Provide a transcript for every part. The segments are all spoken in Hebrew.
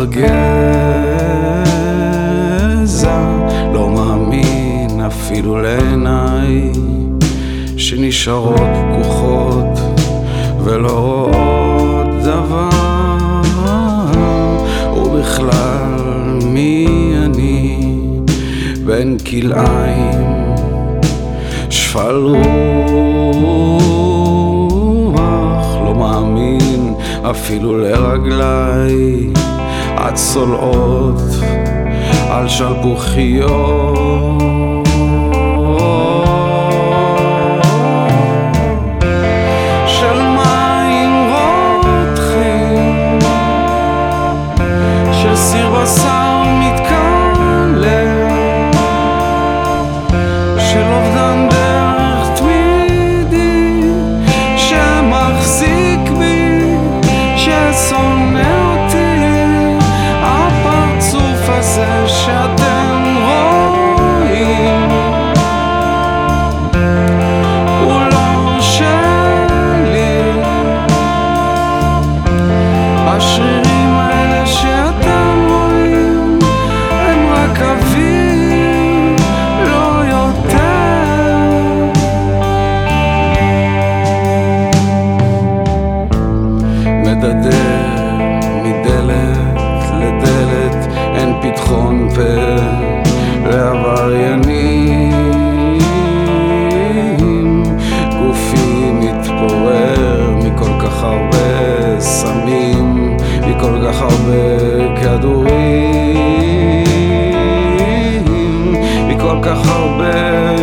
חסר גזע, לא מאמין אפילו לעיניי שנשארות פקוחות ולא רואות דבר ובכלל מי אני בין כלאיים? שפל רוח לא מאמין אפילו לרגליי הצולעות על שלפוחיות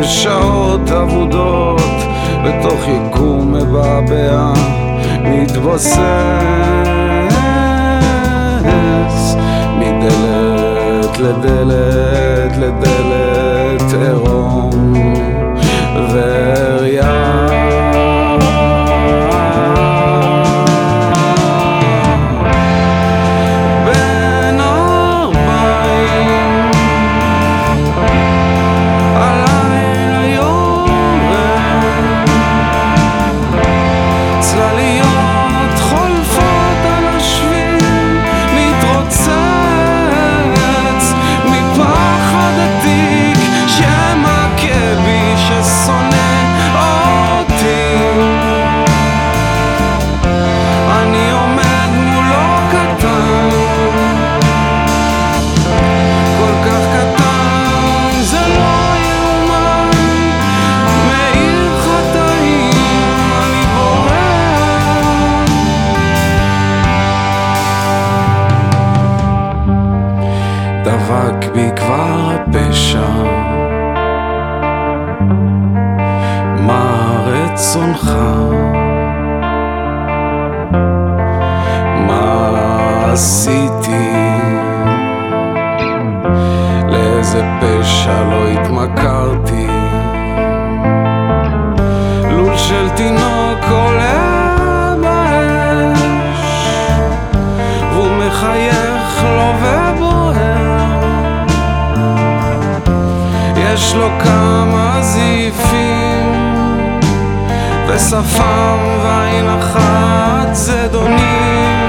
שעות אבודות בתוך יקום מבעבע מתבוסס מדלת לדלת לדלת עירום ועריה רצונך? מה עשיתי? לאיזה פשע לא התמכרתי? לול של תינוק עולה באש והוא מחייך לו ובוער יש לו כמה זיפים ושפם ועין אחת זדונית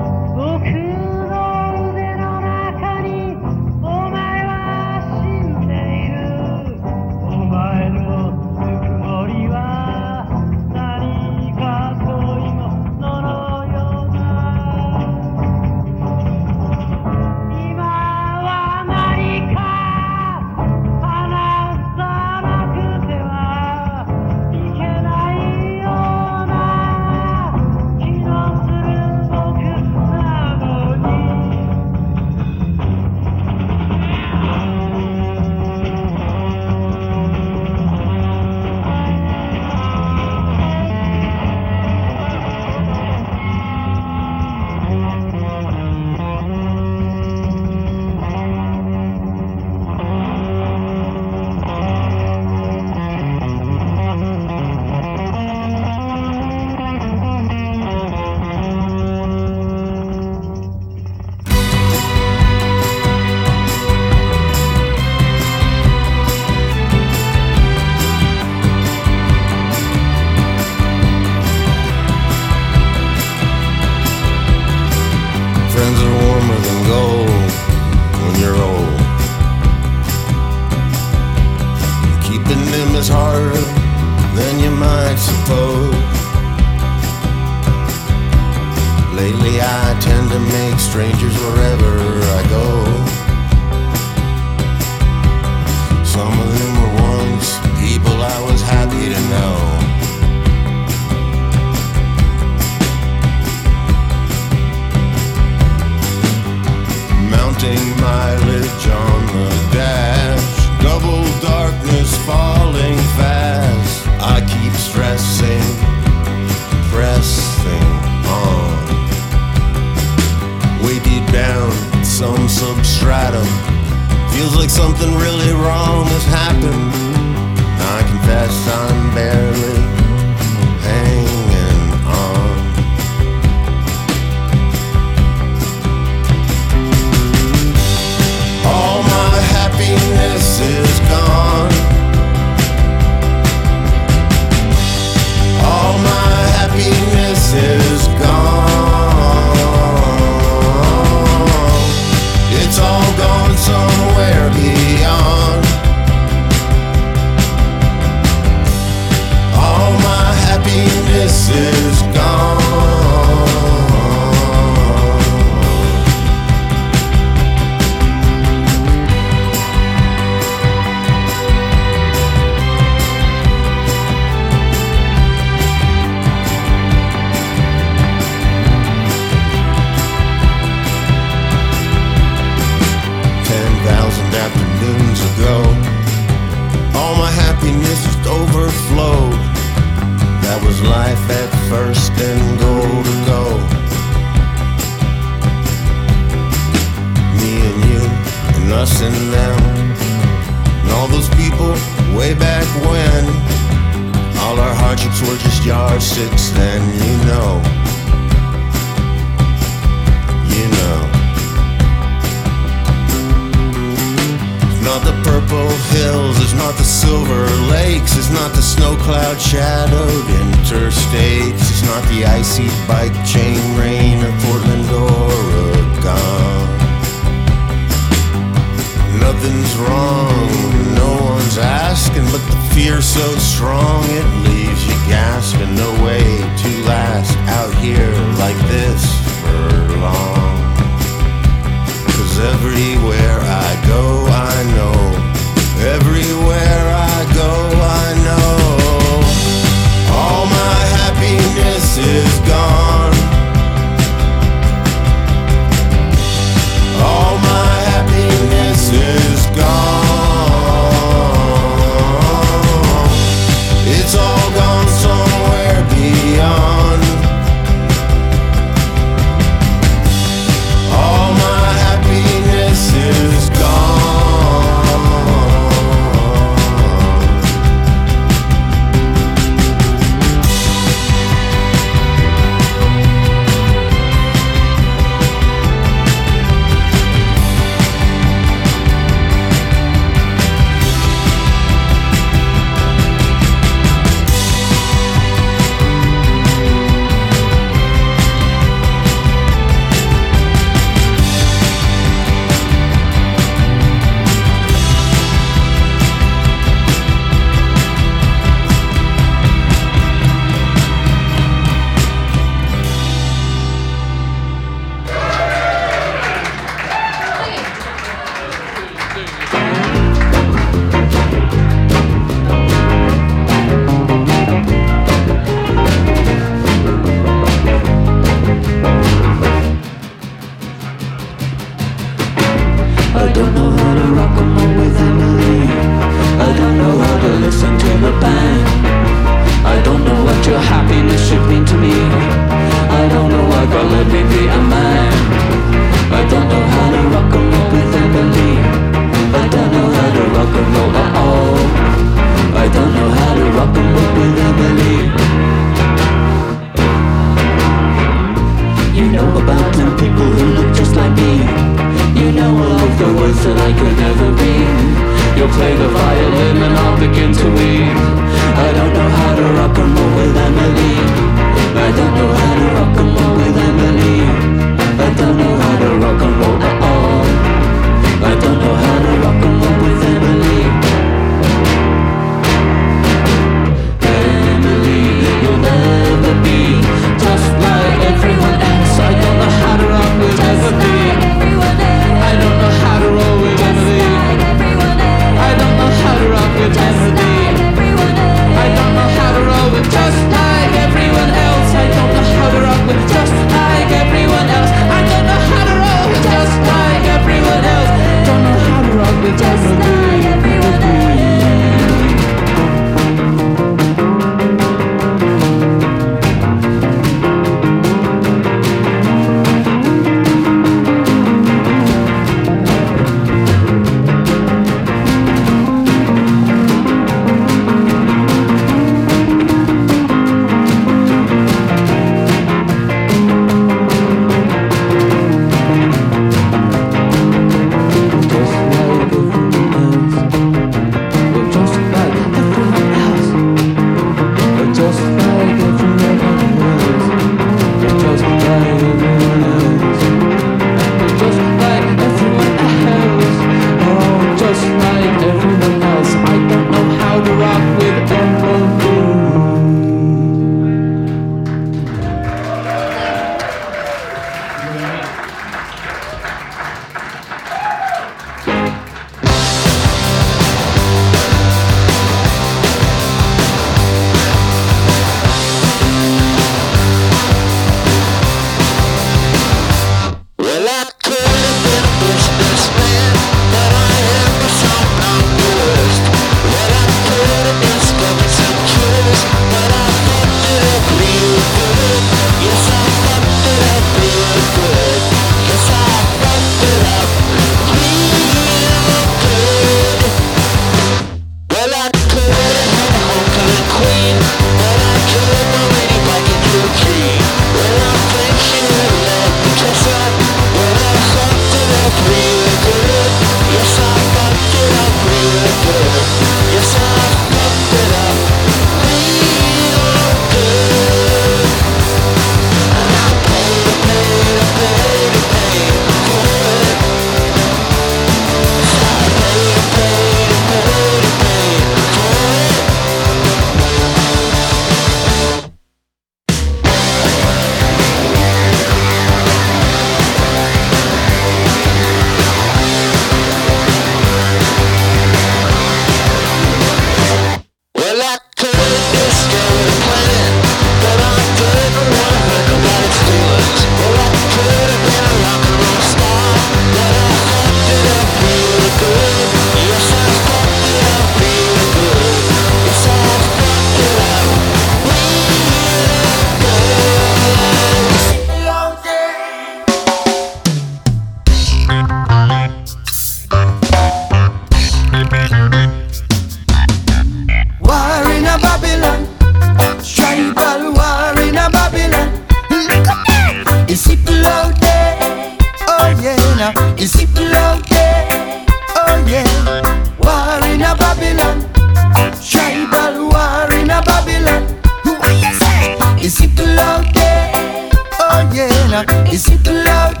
Is it love?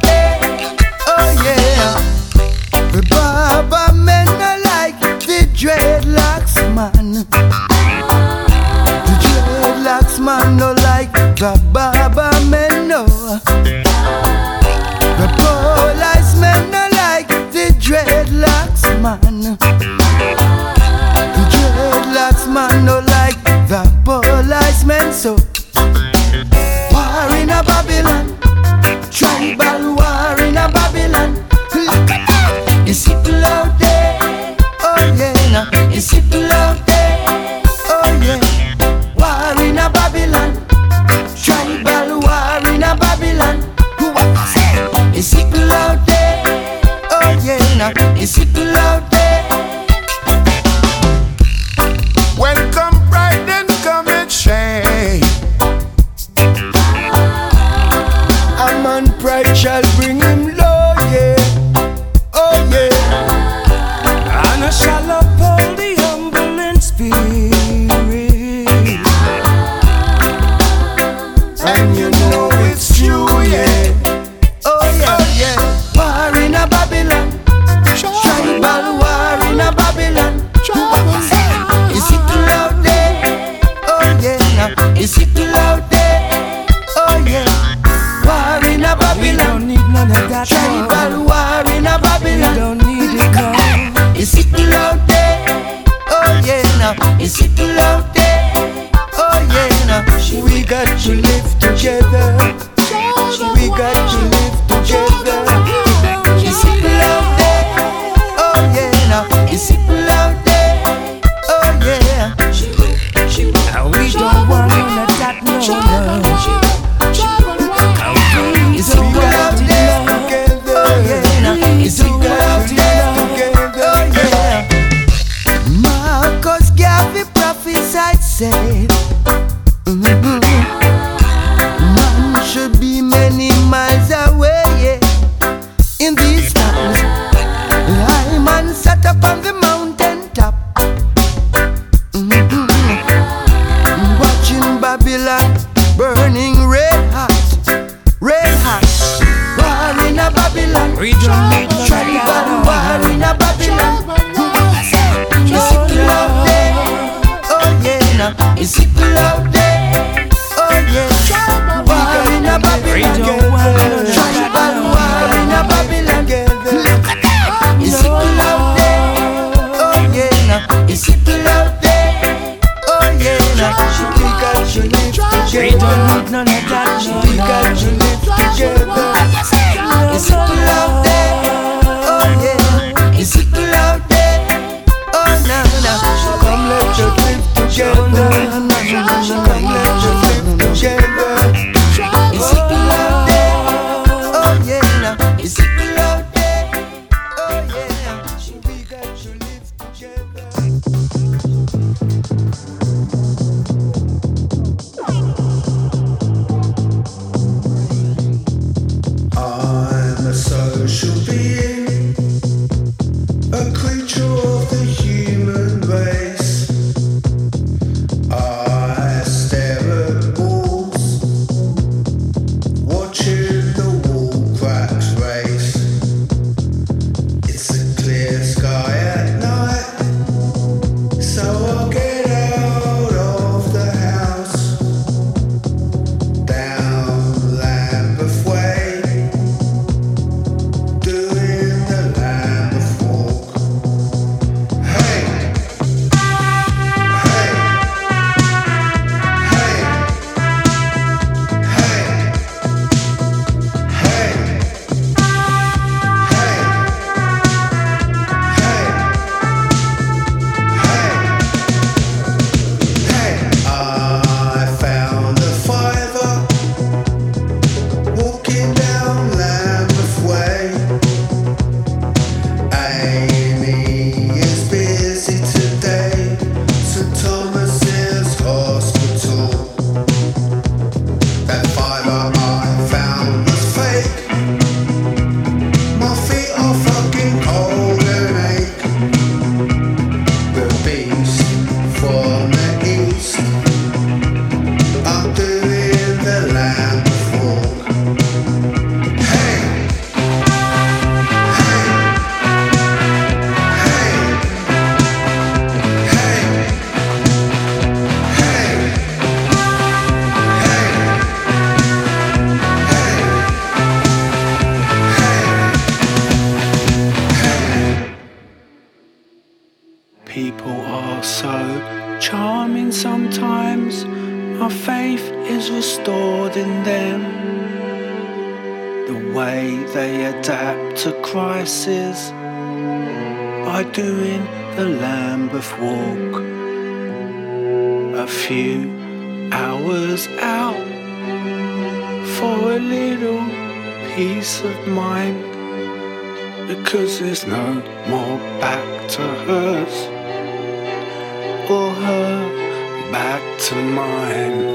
Crisis by doing the Lambeth walk. A few hours out for a little peace of mind because there's no more back to hers or her back to mine.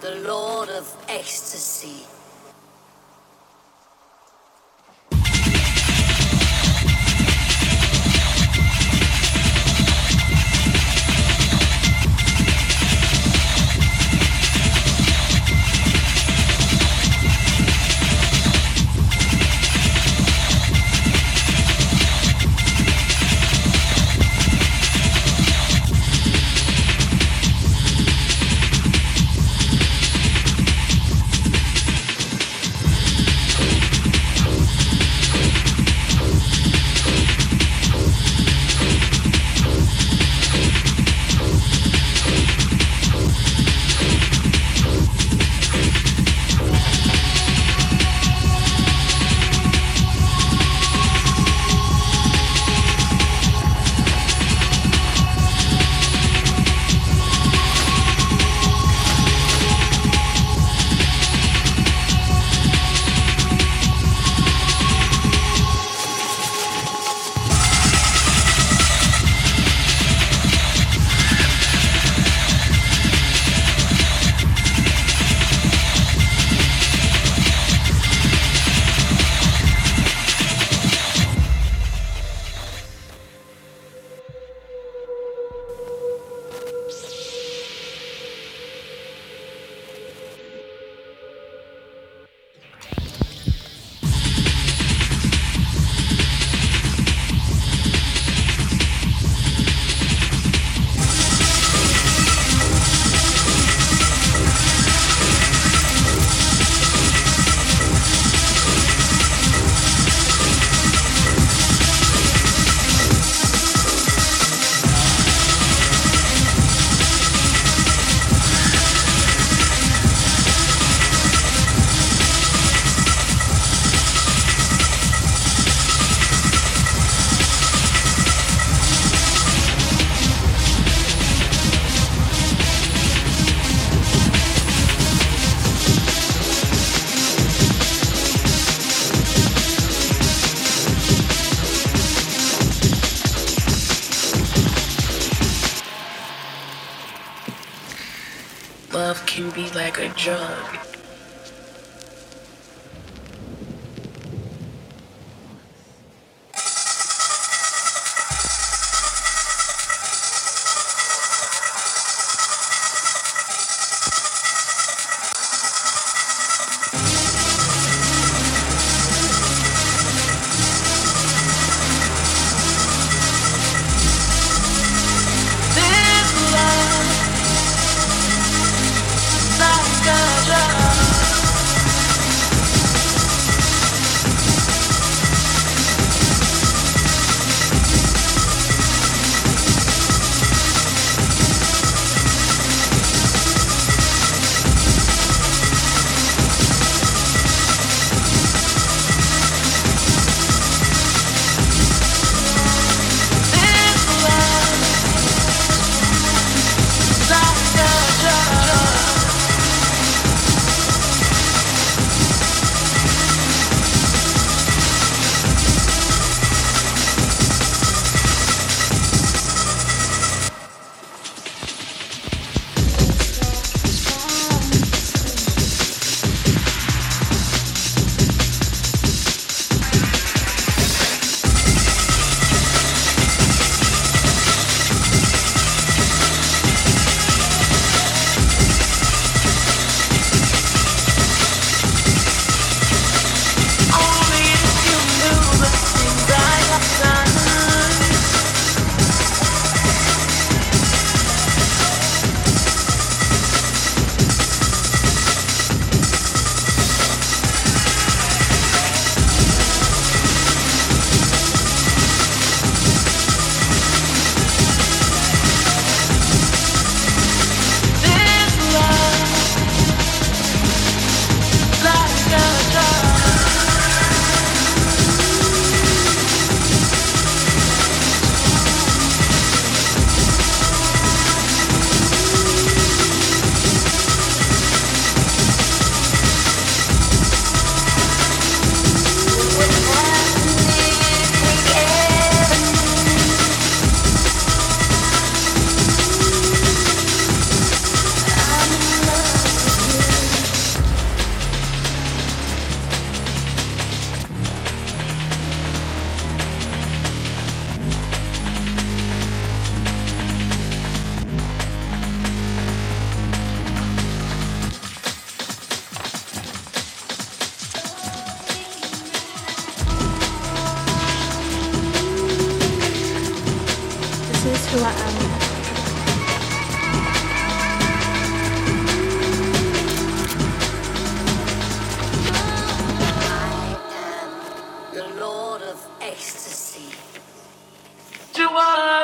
The Lord of Ecstasy. ecstasy. Do I?